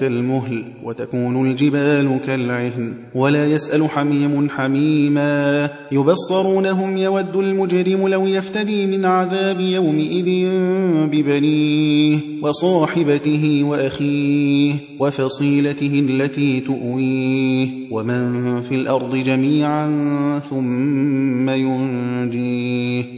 كالمهل وتكون الجبال كالعهن ولا يسأل حميم حميما يبصرونهم يود المجرم لو يفتدي من عذاب يومئذ ببنيه وصاحبته وأخيه وفصيلته التي تؤويه ومن في الأرض جميعا ثم ينجيه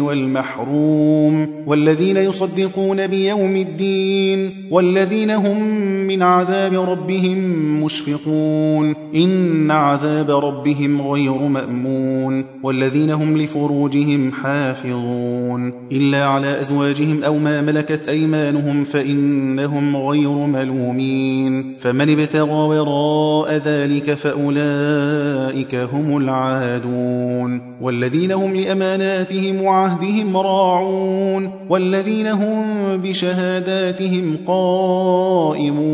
والمحروم والذين يصدقون بيوم الدين والذين هم من عذاب ربهم مشفقون إن عذاب ربهم غير مأمون والذين هم لفروجهم حافظون إلا على أزواجهم أو ما ملكت أيمانهم فإنهم غير ملومين فمن ابتغى وراء ذلك فأولئك هم العادون والذين هم لأماناتهم وعهدهم راعون والذين هم بشهاداتهم قائمون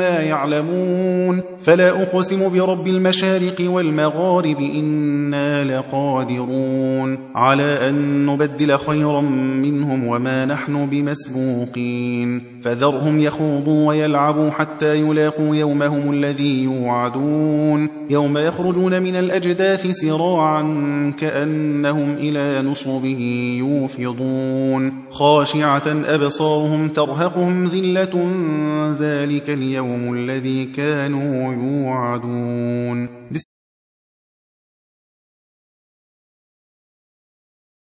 يعلمون فلا أقسم برب المشارق والمغارب إنا لقادرون على أن نبدل خيرا منهم وما نحن بمسبوقين فذرهم يخوضوا ويلعبوا حتى يلاقوا يومهم الذي يوعدون يوم يخرجون من الأجداث سراعا كأنهم إلى نصب يوفضون خاشعة أبصارهم ترهقهم ذلة ذلك اليوم الذي كانوا يوعدون.